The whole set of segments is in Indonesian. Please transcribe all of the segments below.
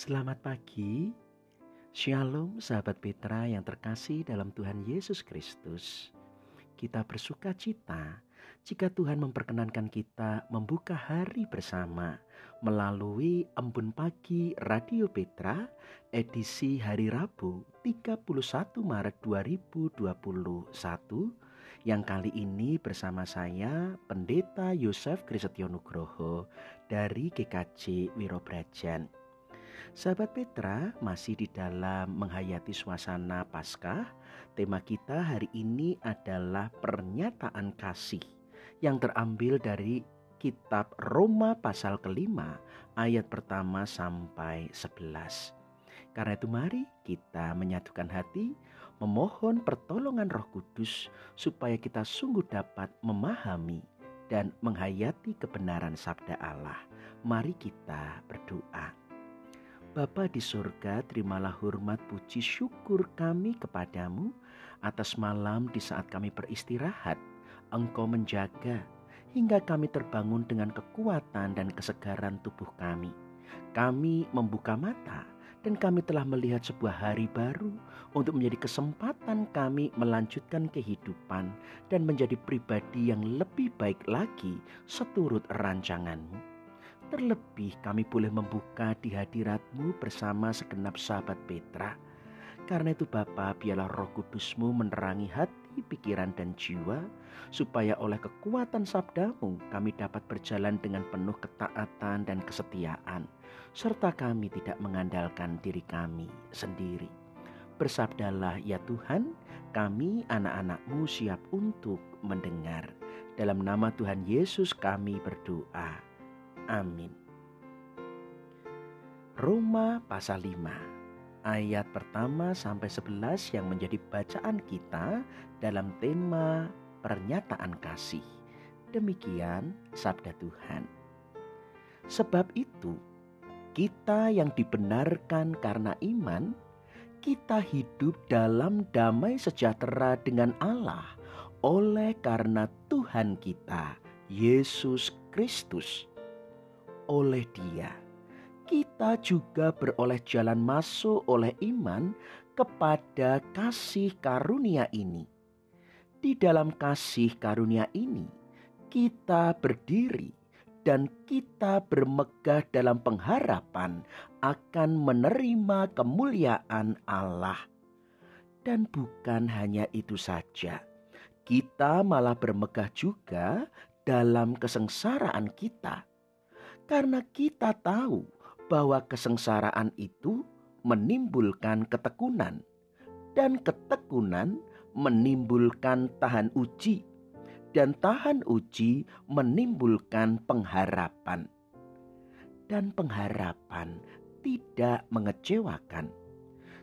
Selamat pagi, Shalom sahabat Petra yang terkasih dalam Tuhan Yesus Kristus. Kita bersuka cita jika Tuhan memperkenankan kita membuka hari bersama melalui Embun Pagi Radio Petra edisi hari Rabu 31 Maret 2021 yang kali ini bersama saya Pendeta Yosef Krisetyo Nugroho dari GKJ Wirobrajan. Sahabat Petra masih di dalam menghayati suasana Paskah. Tema kita hari ini adalah pernyataan kasih yang terambil dari kitab Roma pasal kelima ayat pertama sampai sebelas. Karena itu mari kita menyatukan hati memohon pertolongan Roh Kudus supaya kita sungguh dapat memahami dan menghayati kebenaran sabda Allah. Mari kita berdoa. Bapa di surga, terimalah hormat, puji, syukur kami kepadamu atas malam di saat kami beristirahat. Engkau menjaga hingga kami terbangun dengan kekuatan dan kesegaran tubuh kami. Kami membuka mata dan kami telah melihat sebuah hari baru untuk menjadi kesempatan kami melanjutkan kehidupan dan menjadi pribadi yang lebih baik lagi seturut rancanganmu. Terlebih kami boleh membuka di hadiratmu bersama segenap sahabat Petra. Karena itu Bapa, biarlah roh kudusmu menerangi hati, pikiran, dan jiwa, supaya oleh kekuatan sabdamu kami dapat berjalan dengan penuh ketaatan dan kesetiaan, serta kami tidak mengandalkan diri kami sendiri. Bersabdalah ya Tuhan, kami anak-anakmu siap untuk mendengar. Dalam nama Tuhan Yesus kami berdoa. Amin. Roma pasal 5 ayat pertama sampai 11 yang menjadi bacaan kita dalam tema pernyataan kasih. Demikian sabda Tuhan. Sebab itu, kita yang dibenarkan karena iman, kita hidup dalam damai sejahtera dengan Allah oleh karena Tuhan kita, Yesus Kristus oleh Dia. Kita juga beroleh jalan masuk oleh iman kepada kasih karunia ini. Di dalam kasih karunia ini, kita berdiri dan kita bermegah dalam pengharapan akan menerima kemuliaan Allah. Dan bukan hanya itu saja, kita malah bermegah juga dalam kesengsaraan kita karena kita tahu bahwa kesengsaraan itu menimbulkan ketekunan, dan ketekunan menimbulkan tahan uji, dan tahan uji menimbulkan pengharapan, dan pengharapan tidak mengecewakan.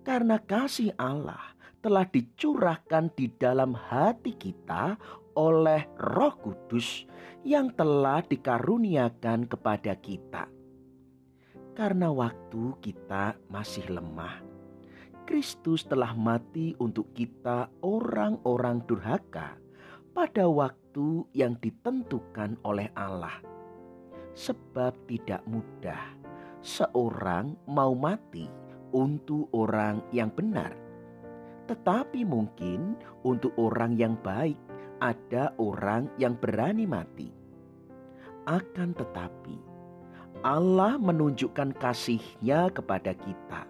Karena kasih Allah telah dicurahkan di dalam hati kita oleh Roh Kudus yang telah dikaruniakan kepada kita. Karena waktu kita masih lemah, Kristus telah mati untuk kita orang-orang durhaka pada waktu yang ditentukan oleh Allah. Sebab tidak mudah seorang mau mati untuk orang yang benar. Tetapi mungkin untuk orang yang baik ada orang yang berani mati. Akan tetapi, Allah menunjukkan kasihnya kepada kita.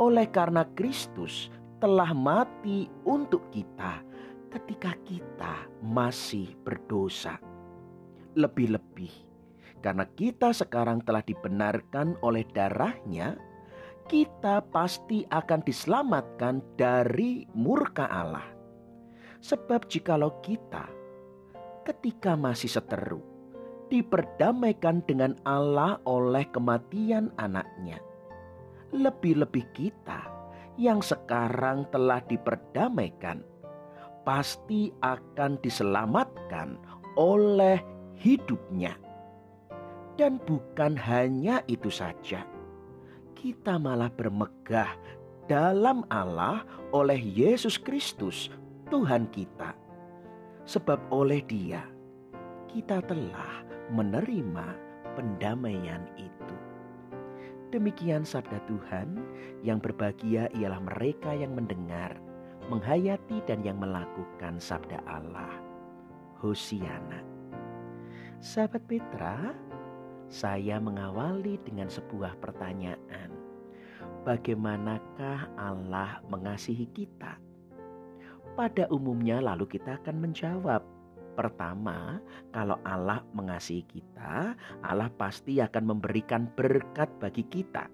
Oleh karena Kristus telah mati untuk kita ketika kita masih berdosa. Lebih-lebih, karena kita sekarang telah dibenarkan oleh darahnya, kita pasti akan diselamatkan dari murka Allah. Sebab jikalau kita ketika masih seteru diperdamaikan dengan Allah oleh kematian anaknya. Lebih-lebih kita yang sekarang telah diperdamaikan pasti akan diselamatkan oleh hidupnya. Dan bukan hanya itu saja, kita malah bermegah dalam Allah oleh Yesus Kristus Tuhan kita. Sebab oleh dia kita telah menerima pendamaian itu. Demikian sabda Tuhan, yang berbahagia ialah mereka yang mendengar, menghayati dan yang melakukan sabda Allah. Hosiana. Sahabat Petra, saya mengawali dengan sebuah pertanyaan. Bagaimanakah Allah mengasihi kita? Pada umumnya lalu kita akan menjawab, Pertama, kalau Allah mengasihi kita, Allah pasti akan memberikan berkat bagi kita.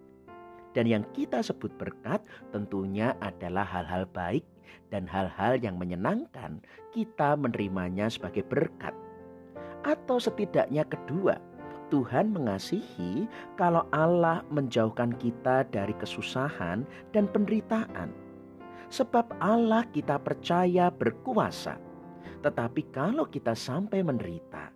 Dan yang kita sebut berkat tentunya adalah hal-hal baik dan hal-hal yang menyenangkan. Kita menerimanya sebagai berkat. Atau setidaknya kedua, Tuhan mengasihi kalau Allah menjauhkan kita dari kesusahan dan penderitaan. Sebab Allah kita percaya berkuasa tetapi kalau kita sampai menderita,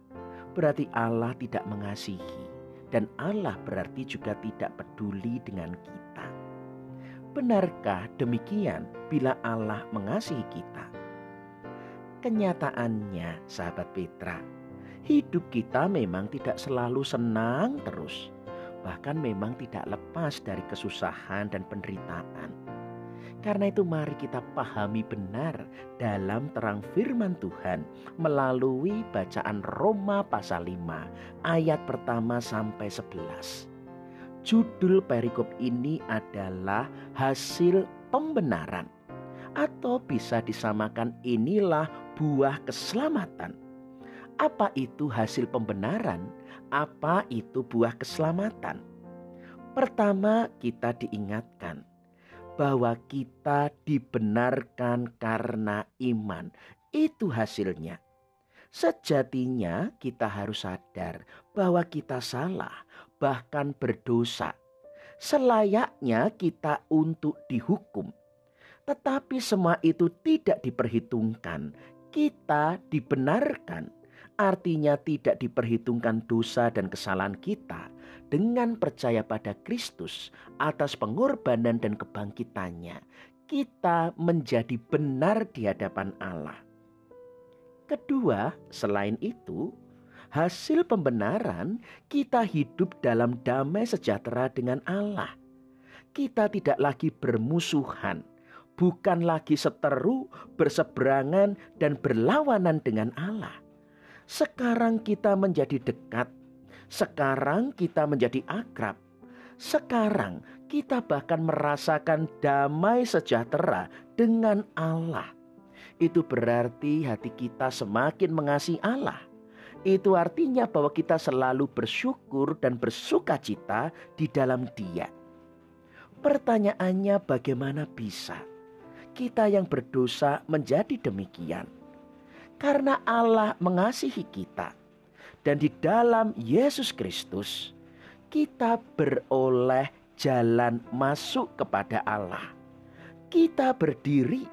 berarti Allah tidak mengasihi, dan Allah berarti juga tidak peduli dengan kita. Benarkah demikian bila Allah mengasihi kita? Kenyataannya, sahabat Petra, hidup kita memang tidak selalu senang terus, bahkan memang tidak lepas dari kesusahan dan penderitaan. Karena itu mari kita pahami benar dalam terang firman Tuhan melalui bacaan Roma pasal 5 ayat pertama sampai 11. Judul perikop ini adalah hasil pembenaran atau bisa disamakan inilah buah keselamatan. Apa itu hasil pembenaran? Apa itu buah keselamatan? Pertama, kita diingatkan bahwa kita dibenarkan karena iman. Itu hasilnya. Sejatinya kita harus sadar bahwa kita salah, bahkan berdosa. Selayaknya kita untuk dihukum. Tetapi semua itu tidak diperhitungkan. Kita dibenarkan. Artinya tidak diperhitungkan dosa dan kesalahan kita dengan percaya pada Kristus atas pengorbanan dan kebangkitannya, kita menjadi benar di hadapan Allah. Kedua, selain itu, hasil pembenaran kita hidup dalam damai sejahtera dengan Allah. Kita tidak lagi bermusuhan, bukan lagi seteru, berseberangan, dan berlawanan dengan Allah. Sekarang kita menjadi dekat sekarang kita menjadi akrab. Sekarang kita bahkan merasakan damai sejahtera dengan Allah. Itu berarti hati kita semakin mengasihi Allah. Itu artinya bahwa kita selalu bersyukur dan bersuka cita di dalam Dia. Pertanyaannya, bagaimana bisa kita yang berdosa menjadi demikian? Karena Allah mengasihi kita dan di dalam Yesus Kristus kita beroleh jalan masuk kepada Allah. Kita berdiri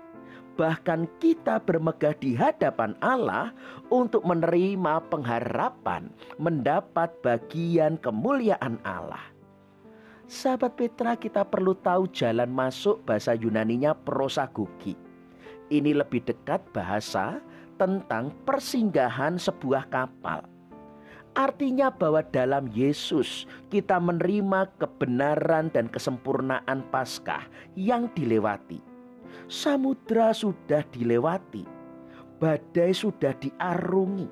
bahkan kita bermegah di hadapan Allah untuk menerima pengharapan mendapat bagian kemuliaan Allah. Sahabat Petra kita perlu tahu jalan masuk bahasa Yunaninya prosagogi. Ini lebih dekat bahasa tentang persinggahan sebuah kapal. Artinya bahwa dalam Yesus kita menerima kebenaran dan kesempurnaan Paskah yang dilewati. Samudra sudah dilewati. Badai sudah diarungi.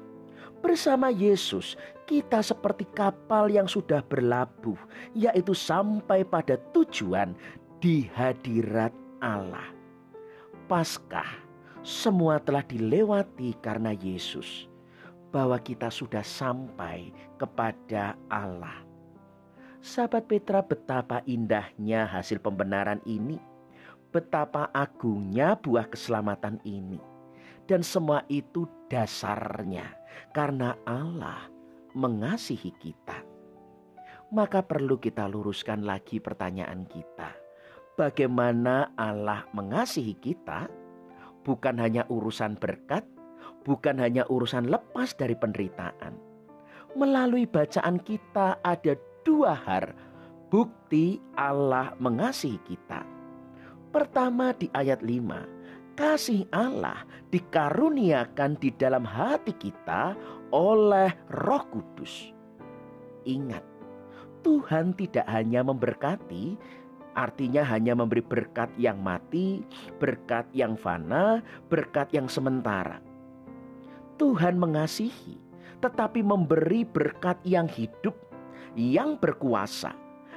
Bersama Yesus kita seperti kapal yang sudah berlabuh yaitu sampai pada tujuan di hadirat Allah. Paskah semua telah dilewati karena Yesus bahwa kita sudah sampai kepada Allah. Sahabat Petra, betapa indahnya hasil pembenaran ini, betapa agungnya buah keselamatan ini, dan semua itu dasarnya karena Allah mengasihi kita. Maka perlu kita luruskan lagi pertanyaan kita. Bagaimana Allah mengasihi kita? Bukan hanya urusan berkat, bukan hanya urusan lepas dari penderitaan. Melalui bacaan kita ada dua hal bukti Allah mengasihi kita. Pertama di ayat 5, kasih Allah dikaruniakan di dalam hati kita oleh Roh Kudus. Ingat, Tuhan tidak hanya memberkati, artinya hanya memberi berkat yang mati, berkat yang fana, berkat yang sementara. Tuhan mengasihi, tetapi memberi berkat yang hidup, yang berkuasa,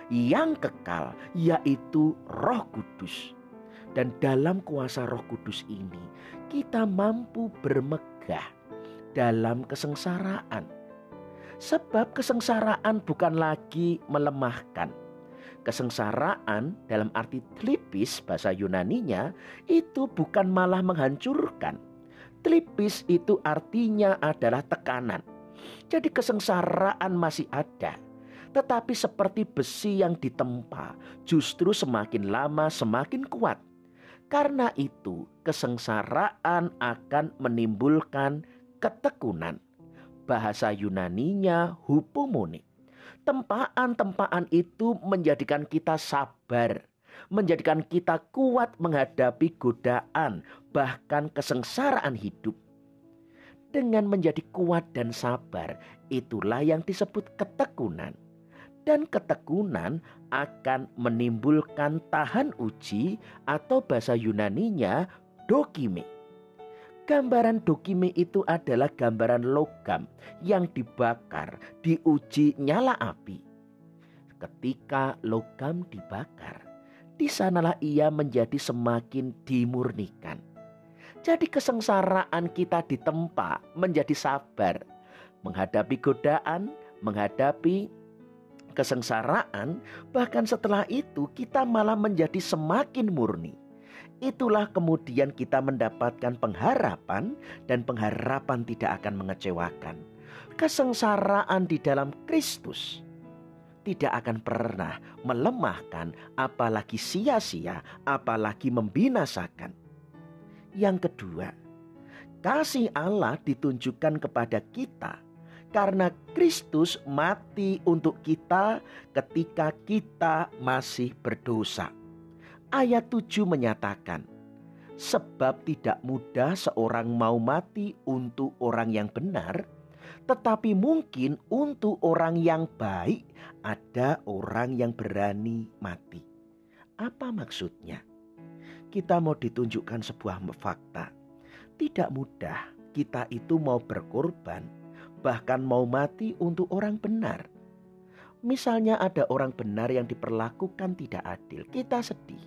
yang kekal, yaitu Roh Kudus. Dan dalam kuasa Roh Kudus ini, kita mampu bermegah dalam kesengsaraan. Sebab kesengsaraan bukan lagi melemahkan. Kesengsaraan dalam arti tlipis bahasa Yunaninya itu bukan malah menghancurkan. Tlipis itu artinya adalah tekanan. Jadi kesengsaraan masih ada. Tetapi seperti besi yang ditempa justru semakin lama semakin kuat karena itu, kesengsaraan akan menimbulkan ketekunan. Bahasa Yunaninya hupomone. Tempaan-tempaan itu menjadikan kita sabar, menjadikan kita kuat menghadapi godaan, bahkan kesengsaraan hidup. Dengan menjadi kuat dan sabar, itulah yang disebut ketekunan dan ketekunan akan menimbulkan tahan uji atau bahasa Yunaninya dokime. Gambaran dokime itu adalah gambaran logam yang dibakar, diuji nyala api. Ketika logam dibakar, di sanalah ia menjadi semakin dimurnikan. Jadi kesengsaraan kita ditempa menjadi sabar, menghadapi godaan, menghadapi kesengsaraan, bahkan setelah itu kita malah menjadi semakin murni. Itulah kemudian kita mendapatkan pengharapan dan pengharapan tidak akan mengecewakan. Kesengsaraan di dalam Kristus tidak akan pernah melemahkan, apalagi sia-sia, apalagi membinasakan. Yang kedua, kasih Allah ditunjukkan kepada kita karena Kristus mati untuk kita ketika kita masih berdosa. Ayat 7 menyatakan, Sebab tidak mudah seorang mau mati untuk orang yang benar, tetapi mungkin untuk orang yang baik ada orang yang berani mati. Apa maksudnya? Kita mau ditunjukkan sebuah fakta. Tidak mudah kita itu mau berkorban bahkan mau mati untuk orang benar. Misalnya ada orang benar yang diperlakukan tidak adil, kita sedih.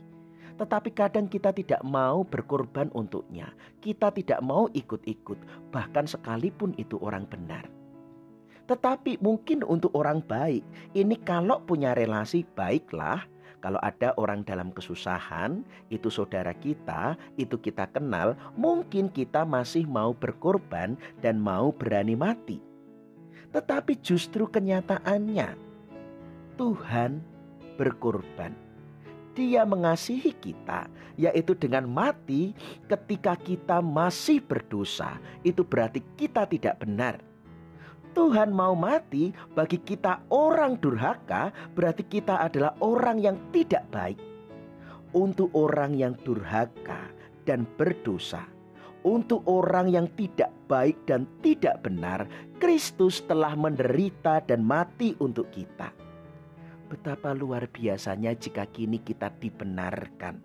Tetapi kadang kita tidak mau berkorban untuknya. Kita tidak mau ikut-ikut, bahkan sekalipun itu orang benar. Tetapi mungkin untuk orang baik, ini kalau punya relasi baiklah, kalau ada orang dalam kesusahan, itu saudara kita, itu kita kenal, mungkin kita masih mau berkorban dan mau berani mati. Tetapi justru kenyataannya Tuhan berkorban. Dia mengasihi kita, yaitu dengan mati ketika kita masih berdosa. Itu berarti kita tidak benar. Tuhan mau mati bagi kita orang durhaka, berarti kita adalah orang yang tidak baik. Untuk orang yang durhaka dan berdosa, untuk orang yang tidak baik dan tidak benar, Kristus telah menderita dan mati untuk kita. Betapa luar biasanya jika kini kita dibenarkan.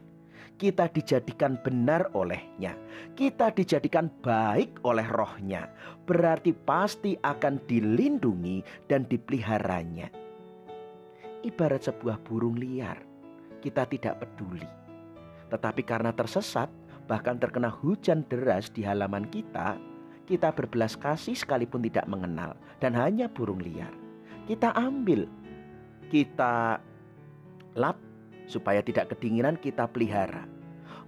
Kita dijadikan benar olehnya. Kita dijadikan baik oleh rohnya. Berarti pasti akan dilindungi dan dipeliharanya. Ibarat sebuah burung liar. Kita tidak peduli. Tetapi karena tersesat, bahkan terkena hujan deras di halaman kita, kita berbelas kasih sekalipun tidak mengenal dan hanya burung liar. Kita ambil, kita lap supaya tidak kedinginan kita pelihara.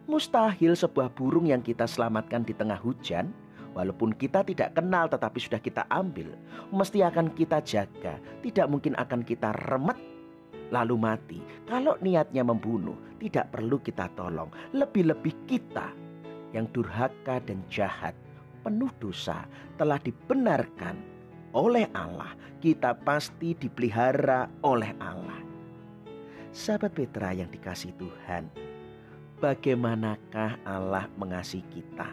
Mustahil sebuah burung yang kita selamatkan di tengah hujan, walaupun kita tidak kenal tetapi sudah kita ambil, mesti akan kita jaga. Tidak mungkin akan kita remet lalu mati. Kalau niatnya membunuh, tidak perlu kita tolong. Lebih-lebih kita yang durhaka dan jahat, penuh dosa, telah dibenarkan oleh Allah. Kita pasti dipelihara oleh Allah. Sahabat Petra yang dikasih Tuhan, bagaimanakah Allah mengasihi kita?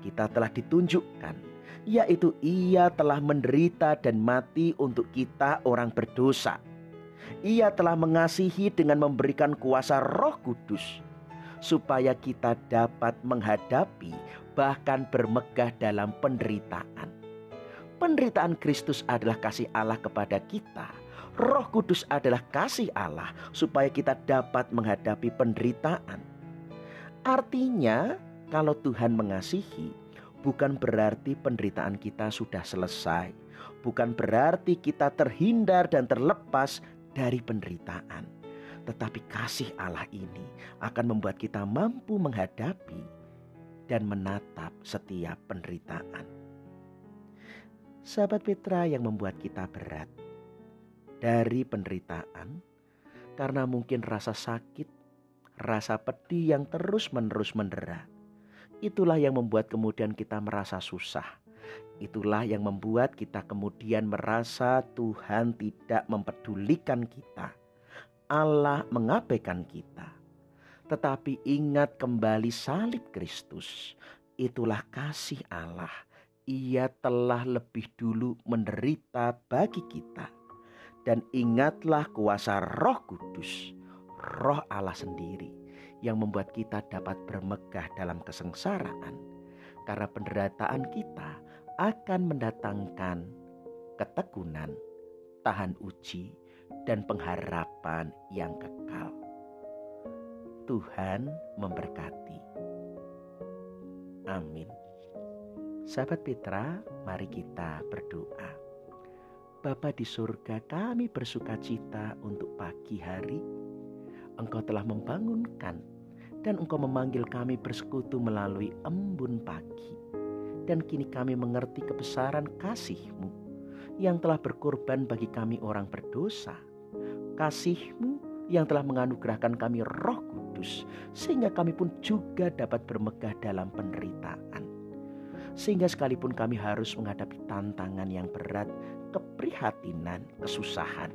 Kita telah ditunjukkan, yaitu Ia telah menderita dan mati untuk kita orang berdosa Ia telah mengasihi dengan memberikan kuasa Roh Kudus supaya kita dapat menghadapi bahkan bermegah dalam penderitaan. Penderitaan Kristus adalah kasih Allah kepada kita. Roh Kudus adalah kasih Allah supaya kita dapat menghadapi penderitaan. Artinya, kalau Tuhan mengasihi, bukan berarti penderitaan kita sudah selesai, bukan berarti kita terhindar dan terlepas dari penderitaan. Tetapi kasih Allah ini akan membuat kita mampu menghadapi dan menatap setiap penderitaan. Sahabat Petra yang membuat kita berat dari penderitaan karena mungkin rasa sakit, rasa pedih yang terus-menerus mendera. Itulah yang membuat kemudian kita merasa susah. Itulah yang membuat kita kemudian merasa Tuhan tidak mempedulikan kita Allah mengabaikan kita. Tetapi ingat kembali salib Kristus. Itulah kasih Allah. Ia telah lebih dulu menderita bagi kita. Dan ingatlah kuasa roh kudus. Roh Allah sendiri yang membuat kita dapat bermegah dalam kesengsaraan. Karena penderitaan kita akan mendatangkan ketekunan, tahan uji, dan pengharapan yang kekal. Tuhan memberkati. Amin. Sahabat Petra, mari kita berdoa. Bapa di surga, kami bersuka cita untuk pagi hari. Engkau telah membangunkan dan engkau memanggil kami bersekutu melalui embun pagi. Dan kini kami mengerti kebesaran kasih-Mu yang telah berkorban bagi kami orang berdosa kasih-Mu yang telah menganugerahkan kami roh kudus, sehingga kami pun juga dapat bermegah dalam penderitaan. Sehingga sekalipun kami harus menghadapi tantangan yang berat, keprihatinan, kesusahan.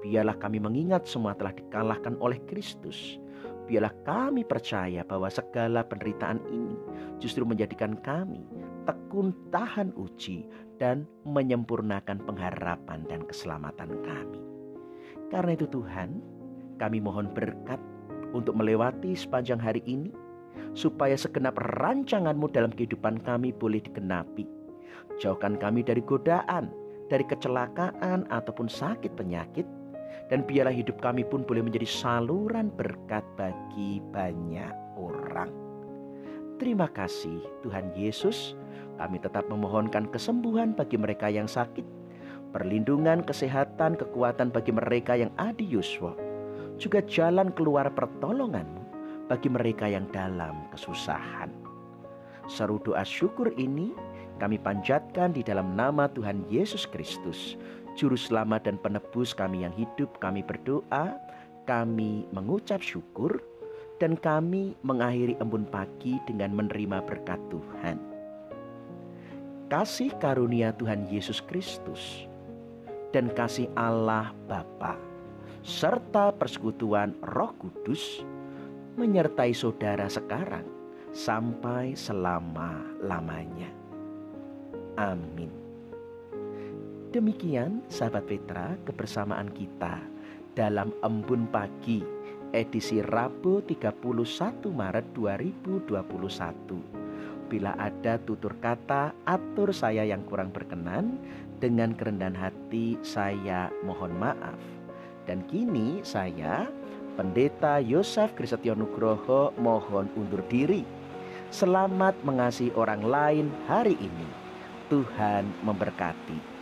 Biarlah kami mengingat semua telah dikalahkan oleh Kristus. Biarlah kami percaya bahwa segala penderitaan ini justru menjadikan kami tekun tahan uji dan menyempurnakan pengharapan dan keselamatan kami. Karena itu Tuhan, kami mohon berkat untuk melewati sepanjang hari ini, supaya segenap rancanganmu dalam kehidupan kami boleh digenapi. Jauhkan kami dari godaan, dari kecelakaan ataupun sakit penyakit, dan biarlah hidup kami pun boleh menjadi saluran berkat bagi banyak orang. Terima kasih Tuhan Yesus, kami tetap memohonkan kesembuhan bagi mereka yang sakit, perlindungan, kesehatan, kekuatan bagi mereka yang adi Yuswa, juga jalan keluar pertolonganmu bagi mereka yang dalam kesusahan. Seru doa syukur ini kami panjatkan di dalam nama Tuhan Yesus Kristus, Juru Selamat dan Penebus kami yang hidup. Kami berdoa, kami mengucap syukur, dan kami mengakhiri embun pagi dengan menerima berkat Tuhan. Kasih karunia Tuhan Yesus Kristus dan kasih Allah Bapa serta persekutuan Roh Kudus menyertai saudara sekarang sampai selama-lamanya. Amin. Demikian sahabat Petra kebersamaan kita dalam embun pagi edisi Rabu 31 Maret 2021. Bila ada tutur kata, atur saya yang kurang berkenan, dengan kerendahan hati saya mohon maaf. Dan kini saya, Pendeta Yosef Krisetyo Nugroho mohon undur diri. Selamat mengasihi orang lain hari ini. Tuhan memberkati.